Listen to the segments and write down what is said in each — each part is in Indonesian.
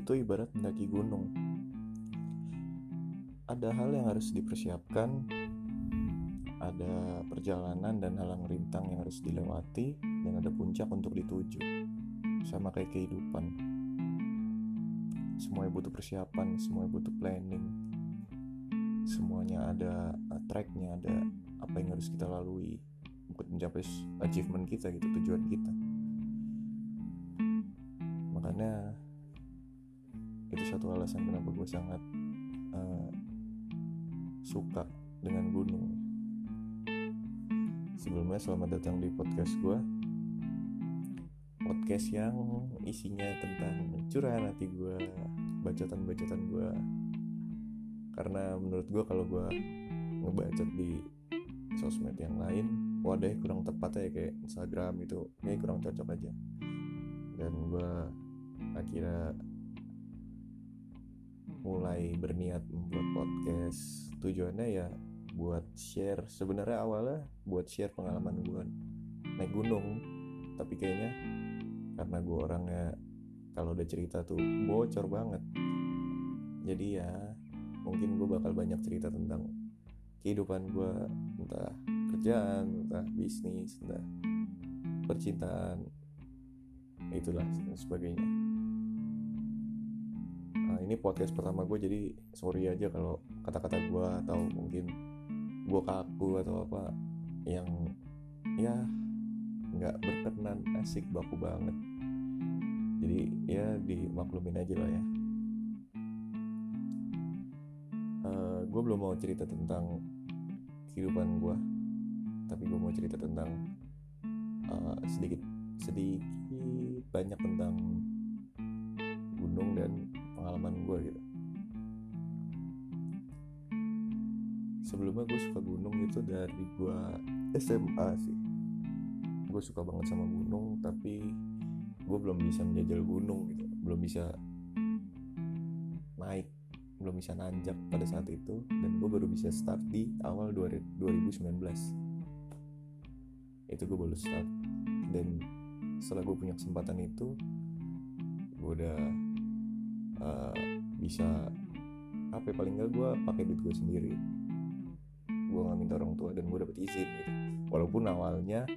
itu ibarat mendaki gunung. Ada hal yang harus dipersiapkan, ada perjalanan dan halang rintang yang harus dilewati, dan ada puncak untuk dituju. Sama kayak kehidupan. Semuanya butuh persiapan, semuanya butuh planning. Semuanya ada uh, tracknya, ada apa yang harus kita lalui untuk mencapai achievement kita gitu, tujuan kita. Satu alasan kenapa gue sangat uh, suka dengan gunung. Sebelumnya selamat datang di podcast gue Podcast yang isinya tentang curahan hati gue Bacotan-bacotan gue Karena menurut gue kalau gue ngebacot di sosmed yang lain Wadah kurang tepat ya kayak Instagram itu Kayak kurang cocok aja. Dan gue akhirnya mulai berniat membuat podcast. Tujuannya ya buat share. Sebenarnya awalnya buat share pengalaman gue naik gunung. Tapi kayaknya karena gue orangnya kalau udah cerita tuh bocor banget. Jadi ya mungkin gue bakal banyak cerita tentang kehidupan gue entah kerjaan entah bisnis entah percintaan. Itulah dan sebagainya ini podcast pertama gue jadi sorry aja kalau kata-kata gue atau mungkin gue kaku atau apa yang ya nggak berkenan asik baku banget. Jadi ya dimaklumin aja lah ya. Uh, gue belum mau cerita tentang kehidupan gue tapi gue mau cerita tentang uh, sedikit sedikit banyak tentang gunung dan pengalaman gue gitu. Sebelumnya gue suka gunung itu dari gue SMA sih. Gue suka banget sama gunung tapi gue belum bisa menjajal gunung gitu. Belum bisa naik belum bisa nanjak pada saat itu dan gue baru bisa start di awal 2019 itu gue baru start. Dan setelah gue punya kesempatan itu gue udah uh, bisa apa ya, paling gak gue pakai duit gue sendiri. Gue nggak minta orang tua dan gue dapet izin gitu. Walaupun awalnya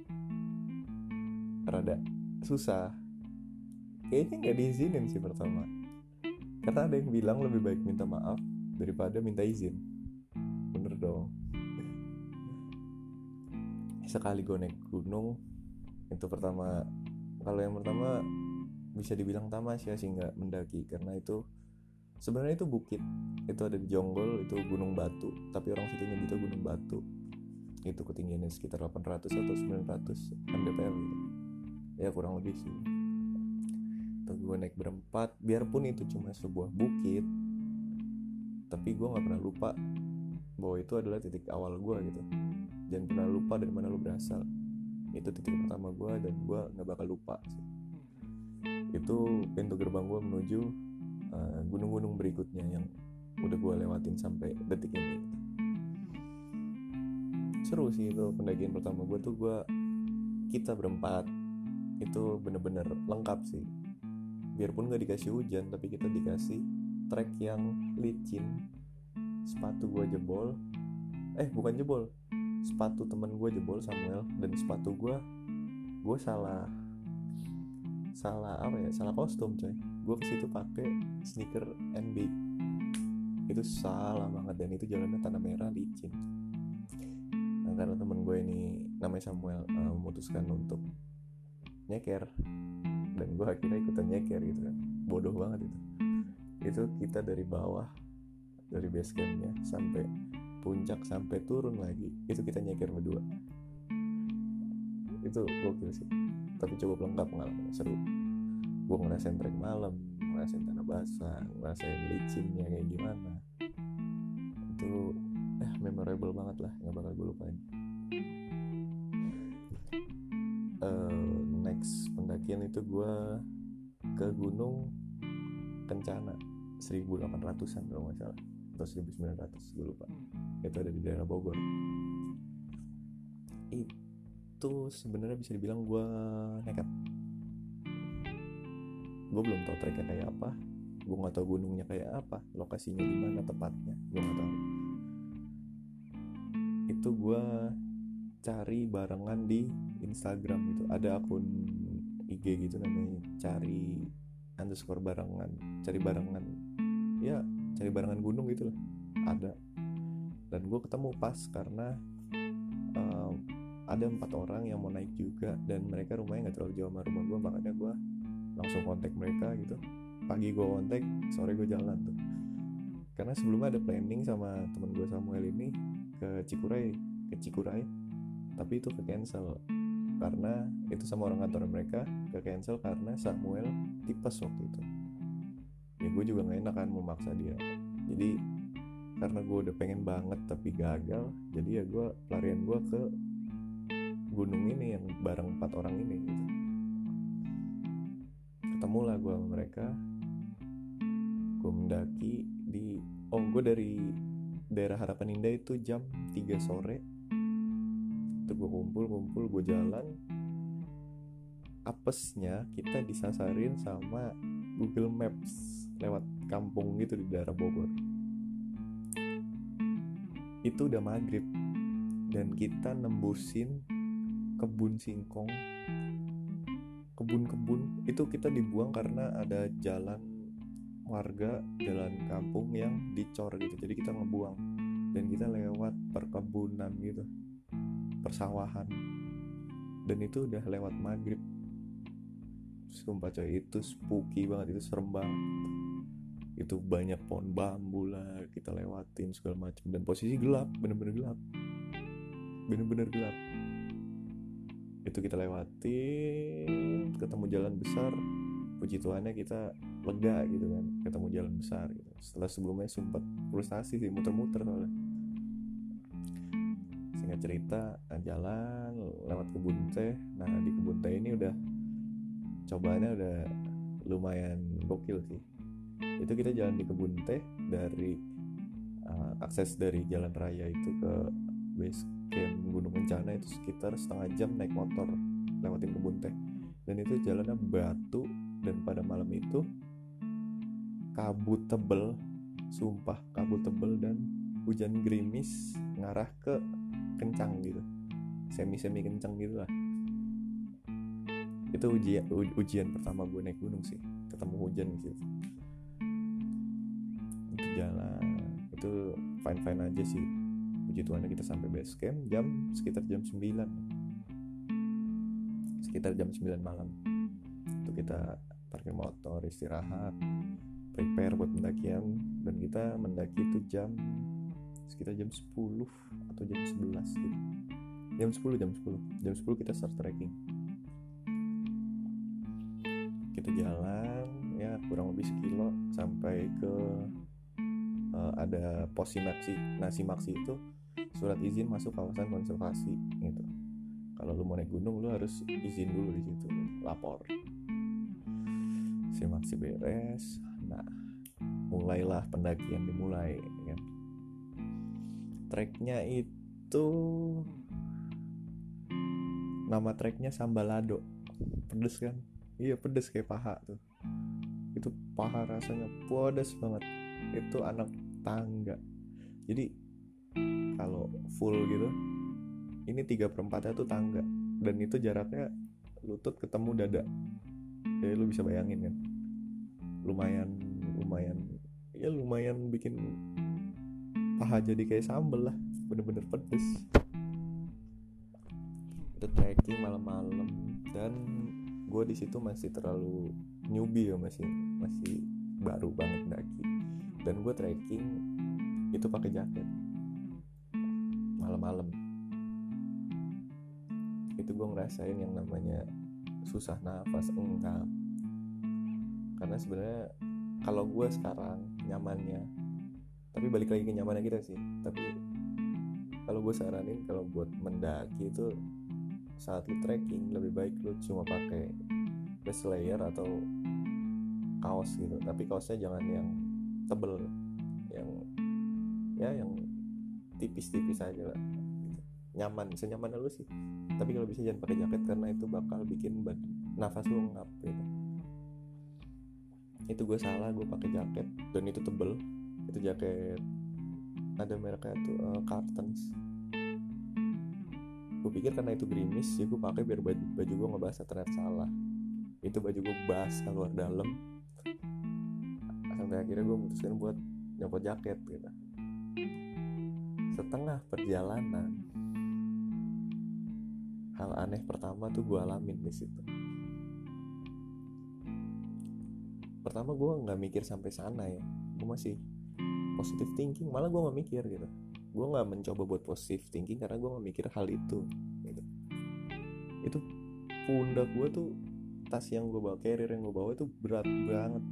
rada susah. Kayaknya nggak diizinin sih pertama. Karena ada yang bilang lebih baik minta maaf daripada minta izin. Bener dong. Sekali gue naik gunung itu pertama. Kalau yang pertama bisa dibilang tamasya sih nggak mendaki. Karena itu sebenarnya itu bukit. Itu ada di Jonggol itu gunung batu. Tapi orang situ nyebutnya gunung batu. Itu ketinggiannya sekitar 800 atau 900 mdpl gitu. Ya kurang lebih sih. Tuh gue naik berempat biarpun itu cuma sebuah bukit tapi gue nggak pernah lupa bahwa itu adalah titik awal gue gitu. Jangan pernah lupa dari mana lo berasal. Itu titik pertama gue dan gue nggak bakal lupa sih itu pintu gerbang gue menuju uh, gunung-gunung berikutnya yang udah gue lewatin sampai detik ini. Seru sih itu pendakian pertama gue tuh gue kita berempat itu bener-bener lengkap sih. Biarpun gak dikasih hujan tapi kita dikasih trek yang licin. Sepatu gue jebol eh bukan jebol sepatu temen gue jebol Samuel dan sepatu gue gue salah salah apa ya salah kostum coy. Gue ke situ pakai sneaker NB itu salah banget dan itu jalannya tanah merah licin nah karena temen gue ini namanya Samuel uh, memutuskan untuk nyeker. Dan gue akhirnya ikutan nyeker gitu kan. Bodoh banget itu. Itu kita dari bawah dari base campnya sampai puncak sampai turun lagi itu kita nyeker berdua. Itu gokil sih tapi cukup lengkap pengalamannya. Seru. Gue ngerasain trek malam ngerasain tanah basah ngerasain licinnya kayak gimana. Itu eh memorable banget lah. Nggak bakal gue lupain. Uh, next pendakian itu gue ke gunung Kencana. 1800an kalau nggak salah. Atau 1900 gue lupa. Itu ada di daerah Bogor. Itu sebenarnya bisa dibilang gue nekat. Gue belum tahu treknya kayak apa. Gue nggak tahu gunungnya kayak apa lokasinya di mana tepatnya gue nggak tahu. Itu gue cari barengan di Instagram gitu. Ada akun IG gitu namanya cari underscore barengan cari barengan. Ya cari barengan gunung gitu lah. Ada. Dan gue ketemu pas karena ada empat orang yang mau naik juga dan mereka rumahnya nggak terlalu jauh sama rumah gue makanya gue langsung kontak mereka gitu. Pagi gue kontak sore gue jalan tuh. Karena sebelumnya ada planning sama temen gue Samuel ini ke Cikuray ke Cikuray tapi itu ke cancel. Karena itu sama orang kantor mereka ke cancel karena Samuel tipes waktu itu. Ya gue juga nggak enak kan memaksa dia. Jadi karena gue udah pengen banget tapi gagal jadi ya gue pelarian gue ke gunung ini yang bareng empat orang ini gitu. Ketemu lah gue sama mereka. Gue mendaki di oh gue dari daerah Harapan Indah itu jam 3 sore. Itu gue kumpul kumpul gue jalan. Apesnya kita disasarin sama Google Maps lewat kampung gitu di daerah Bogor. Itu udah maghrib. Dan kita nembusin kebun singkong kebun-kebun itu kita dibuang karena ada jalan warga jalan kampung yang dicor gitu. Jadi kita ngebuang dan kita lewat perkebunan gitu persawahan. Dan itu udah lewat maghrib. Sumpah coy itu spooky banget itu serem banget. Itu banyak pohon bambu lah kita lewatin segala macam dan posisi gelap bener-bener gelap. Bener-bener gelap itu kita lewatin ketemu jalan besar puji Tuhannya kita lega gitu kan ketemu jalan besar gitu. Setelah sebelumnya sempat frustasi sih muter-muter soalnya. Singkat cerita jalan lewat kebun teh. Nah di kebun teh ini udah cobaannya udah lumayan gokil sih. Itu kita jalan di kebun teh dari uh, akses dari jalan raya itu ke base camp Gunung Kencana itu sekitar setengah jam naik motor lewatin kebun teh. Dan itu jalannya batu dan pada malam itu kabut tebel sumpah kabut tebel dan hujan gerimis ngarah ke kencang gitu. Semi semi kencang gitu lah. Itu ujian ujian pertama gue naik gunung sih ketemu hujan gitu. Itu jalan itu fine fine aja sih puji Tuhan kita sampai base camp jam sekitar jam 9 sekitar jam 9 malam. Itu kita parkir motor istirahat prepare buat pendakian dan kita mendaki itu jam sekitar jam 10 atau jam 11 gitu. Jam 10 jam 10 jam 10 kita start trekking. Kita jalan ya kurang lebih sekilo sampai ke uh, ada pos simaksi nah simaksi itu surat izin masuk kawasan konservasi gitu. Kalau lu mau naik gunung lu harus izin dulu di situ lapor. Simaksi beres nah mulailah pendakian dimulai ya. treknya itu nama treknya Sambalado. Pedes kan? Iya pedes kayak paha tuh. Itu paha rasanya pedes banget. Itu anak tangga. Jadi kalau full gitu ini tiga perempatnya tuh tangga. Dan itu jaraknya lutut ketemu dada. Jadi lu bisa bayangin kan? Lumayan lumayan ya lumayan bikin paha jadi kayak sambel lah. Bener-bener pedes. Itu trekking malam-malam. Dan gue di situ masih terlalu newbie ya masih masih baru banget daki. Dan gue trekking itu pakai jaket malam-malam. Itu gue ngerasain yang namanya susah nafas enggak. Karena sebenarnya kalau gue sekarang nyamannya tapi balik lagi ke nyamannya kita sih tapi kalau gue saranin kalau buat mendaki itu saat lu trekking lebih baik lu cuma pakai base layer atau kaos gitu. Tapi kaosnya jangan yang tebel yang ya yang tipis-tipis aja lah. Nyaman senyaman lu sih. Tapi kalau bisa jangan pakai jaket karena itu bakal bikin nafas lu ngap gitu. Itu gue salah gue pakai jaket. Dan itu tebel. Itu jaket. Ada mereknya tuh uh, Cartons gue pikir karena itu gerimis ya gue pakai biar baju, baju gue nggak basah ternyata salah. Itu baju gue basah luar dalam. Sampai akhirnya gue memutuskan buat nyopot jaket gitu setengah perjalanan. Hal aneh pertama tuh gue alamin di situ. Pertama gue nggak mikir sampai sana ya. Gue masih positive thinking. Malah gue nggak mikir gitu. Gue nggak mencoba buat positive thinking karena gue nggak mikir hal itu gitu. Itu pundak gue tuh tas yang gue bawa carrier yang gue bawa itu berat banget.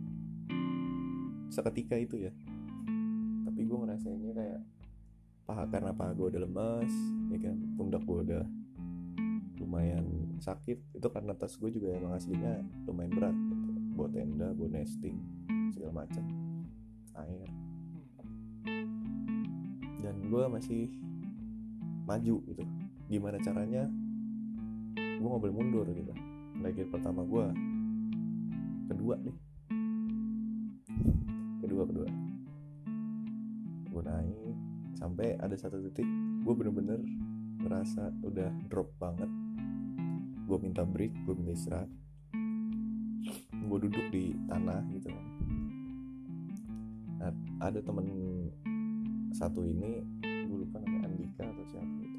Seketika itu ya. Tapi gue ngerasainnya kayak paha karena paha gue udah lemas ya kan? Pundak gue udah lumayan sakit. Itu karena tas gue juga emang aslinya lumayan berat gitu. buat tenda buat nesting segala macam. Air. Dan gue masih maju gitu. Gimana caranya? Gue nggak boleh mundur gitu. Lagi pertama gue kedua nih. Kedua kedua. Gue naik sampai ada satu titik gue bener-bener ngerasa udah drop banget. Gue minta break gue minta istirahat. Gue duduk di tanah gitu kan. Nah, ada temen satu ini gue lupa namanya Andika atau siapa gitu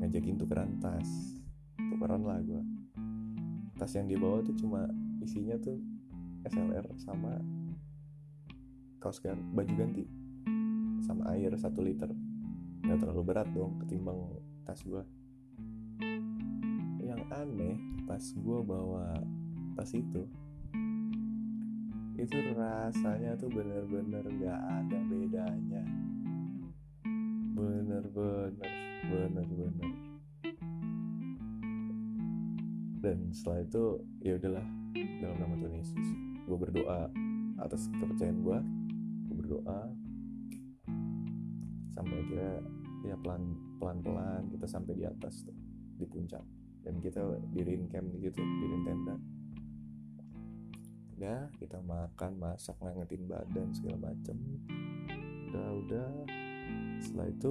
ngajakin tukeran tas. Tukeran lah gue tas yang dibawa tuh cuma isinya tuh SLR sama kaos gan baju ganti sama air satu liter. Nggak terlalu berat dong ketimbang tas gue yang aneh pas gue bawa tas itu itu rasanya tuh bener-bener gak ada bedanya. Bener-bener bener-bener. Dan setelah itu ya udahlah dalam nama Tuhan Yesus gue berdoa atas kepercayaan gue gue berdoa sampai akhirnya ya pelan pelan pelan kita sampai di atas tuh di puncak. Dan kita diriin camp gitu diriin tenda udah kita makan masak ngangetin badan segala macem. Udah udah. Setelah itu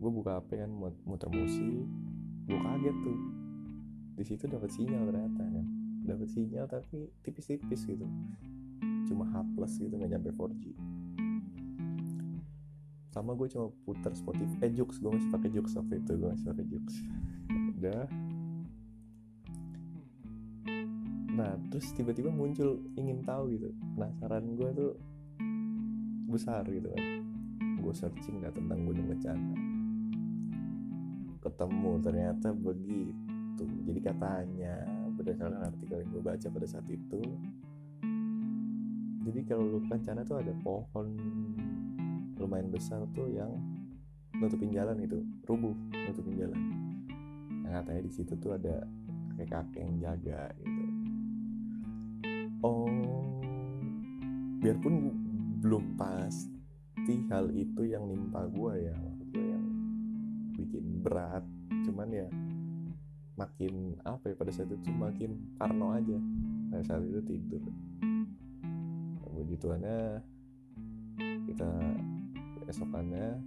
gue buka HP kan muter musik. Gue kaget tuh. Di situ dapat sinyal ternyata kan. Dapat sinyal tapi tipis-tipis gitu. Cuma H plus gitu nggak nyampe 4G sama gue cuma putar Spotify. Eh Jux. Gue masih pakai Jux waktu itu. Gue masih pakai Jux. Udah. Nah terus tiba-tiba muncul ingin tahu gitu. Penasaran gue tuh besar gitu kan. Gue searching lah tentang gunung bencana ketemu ternyata begitu. Jadi katanya berdasarkan artikel yang gue baca pada saat itu jadi kalau lu kencana tuh ada pohon lumayan besar tuh yang nutupin jalan itu rubuh nutupin jalan. Nah katanya di situ tuh ada kakek-kakek yang jaga gitu. Oh biarpun belum pasti hal itu yang nimpa gue ya gue yang bikin berat cuman ya makin apa ya pada saat itu makin parno aja. Pada saat itu tidur. Begituannya kita esokannya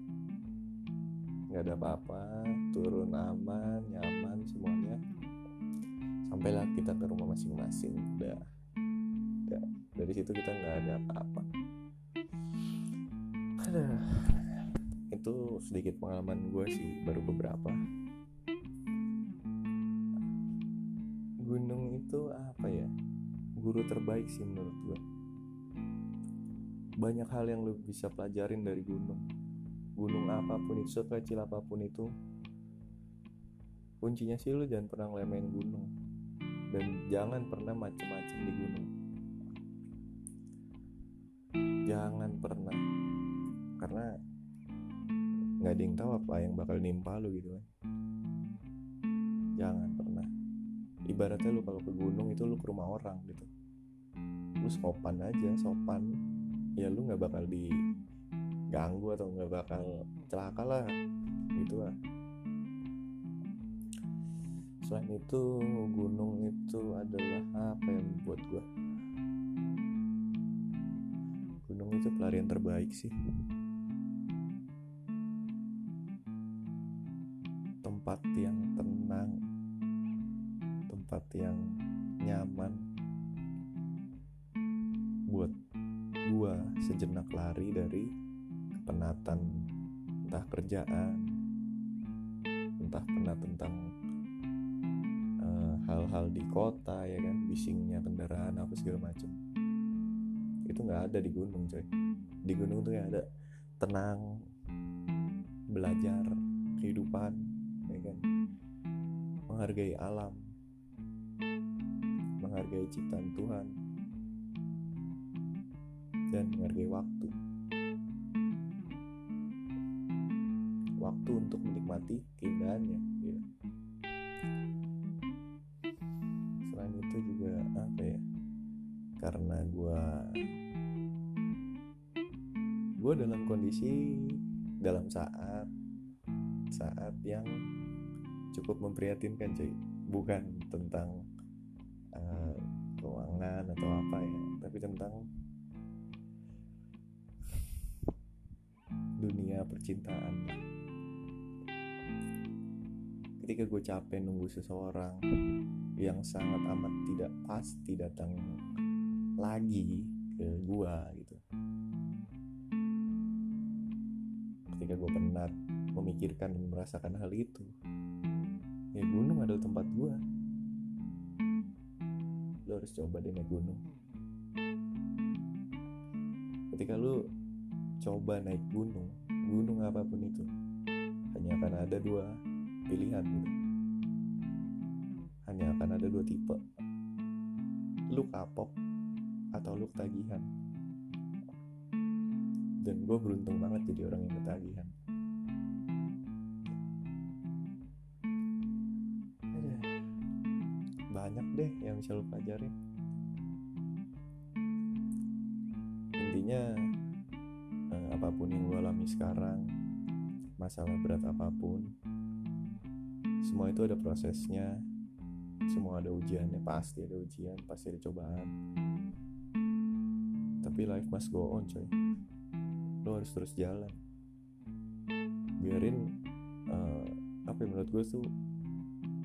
nggak ada apa-apa turun aman nyaman semuanya. Sampailah kita ke rumah masing-masing. Udah udah. Dari situ kita nggak ada apa-apa. Itu sedikit pengalaman gue sih baru beberapa. Gunung itu apa ya? Guru terbaik sih menurut gue banyak hal yang lo bisa pelajarin dari gunung. Gunung apa pun itu sekecil apa pun itu kuncinya sih lo jangan pernah ngelemehin gunung. Dan jangan pernah macem-macem di gunung. Jangan pernah. Karena nggak ada yang tahu apa yang bakal nimpa lo gitu kan. Jangan pernah. Ibaratnya lu kalau ke gunung itu lu ke rumah orang gitu. Lu sopan aja sopan ya lu nggak bakal diganggu atau nggak bakal celaka lah gitu lah. Selain itu gunung itu adalah apa yang buat gue itu pelarian terbaik sih. Tempat yang tenang tempat yang nyaman sejenak lari dari kepenatan entah kerjaan entah penat tentang uh, hal-hal di kota ya kan? Bisingnya kendaraan apa segala macem. Itu nggak ada di gunung coy. Di gunung tuh ya ada. Tenang belajar kehidupan ya kan? Menghargai alam menghargai ciptaan Tuhan dan menghargai waktu waktu untuk menikmati keindahannya ya. selain itu juga apa ya karena gue gue dalam kondisi dalam saat saat yang cukup memprihatinkan cuy bukan tentang uh, keuangan atau apa ya tapi tentang percintaan ketika gue capek nunggu seseorang yang sangat amat tidak pasti datang lagi ke gue gitu. Ketika gue penat memikirkan dan merasakan hal itu ya gunung adalah tempat gue lo harus coba deh naik gunung. Ketika lo coba naik gunung gunung apa pun itu. Hanya akan ada dua pilihan gitu. Hanya akan ada dua tipe. Lu kapok atau lu ketagihan. Dan gue beruntung banget jadi orang yang ketagihan. Banyak deh yang bisa lu pelajarin sekarang masalah berat apa pun semua itu ada prosesnya semua ada ujiannya pasti ada ujian pasti ada cobaan. Tapi life must go on coy. Lo harus terus jalan. Biarin uh, apa yang menurut gue tuh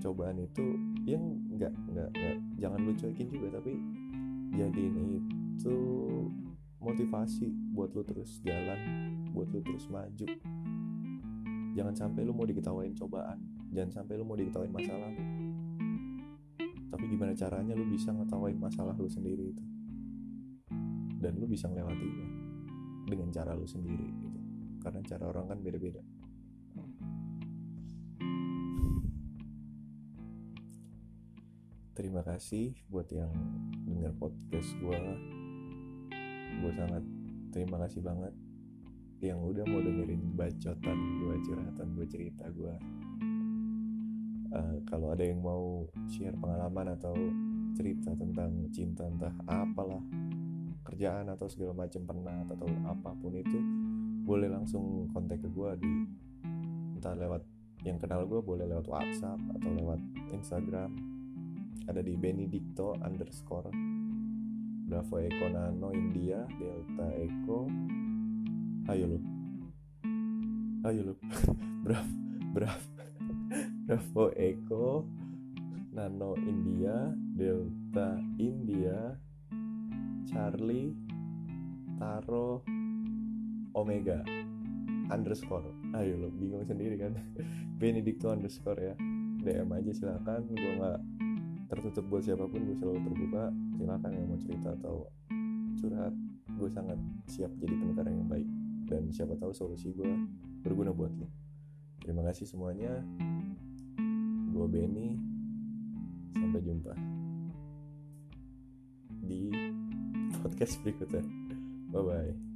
cobaan itu yang nggak nggak nggak jangan lu cuekin juga tapi jadiin itu motivasi buat lu terus jalan buat lu terus maju. Jangan sampai lu mau diketawain cobaan jangan sampai lu mau diketawain masalah tapi gimana caranya lu bisa ngetawain masalah lu sendiri itu? Dan lu bisa melewatinya dengan cara lu sendiri gitu. Karena cara orang kan beda-beda. Terima kasih buat yang dengar podcast gue gue sangat terima kasih banget yang udah mau dengerin bacotan gue curhatan gue cerita gue uh, kalau ada yang mau share pengalaman atau cerita tentang cinta entah apalah kerjaan atau segala macam pernah atau apa pun itu boleh langsung kontak ke gue di entah lewat yang kenal gue boleh lewat WhatsApp atau lewat Instagram. Ada di Benedicto underscore Bravo Eko Nano India Delta Eko ayo lu. Ayo lu. Bravo Bravo. Bravo Eko. Nano India. Delta India. Charlie. Taro Omega. Underscore. Ayo lo bingung sendiri kan? Benedicto underscore ya. DM aja silakan. Gue nggak tertutup buat siapa pun gue selalu terbuka. Silakan yang mau cerita atau curhat gue sangat siap jadi pendengar yang baik dan siapa tahu solusi gue berguna buat lo terima kasih semuanya. Gue Benny. Sampai jumpa di podcast berikutnya. Bye bye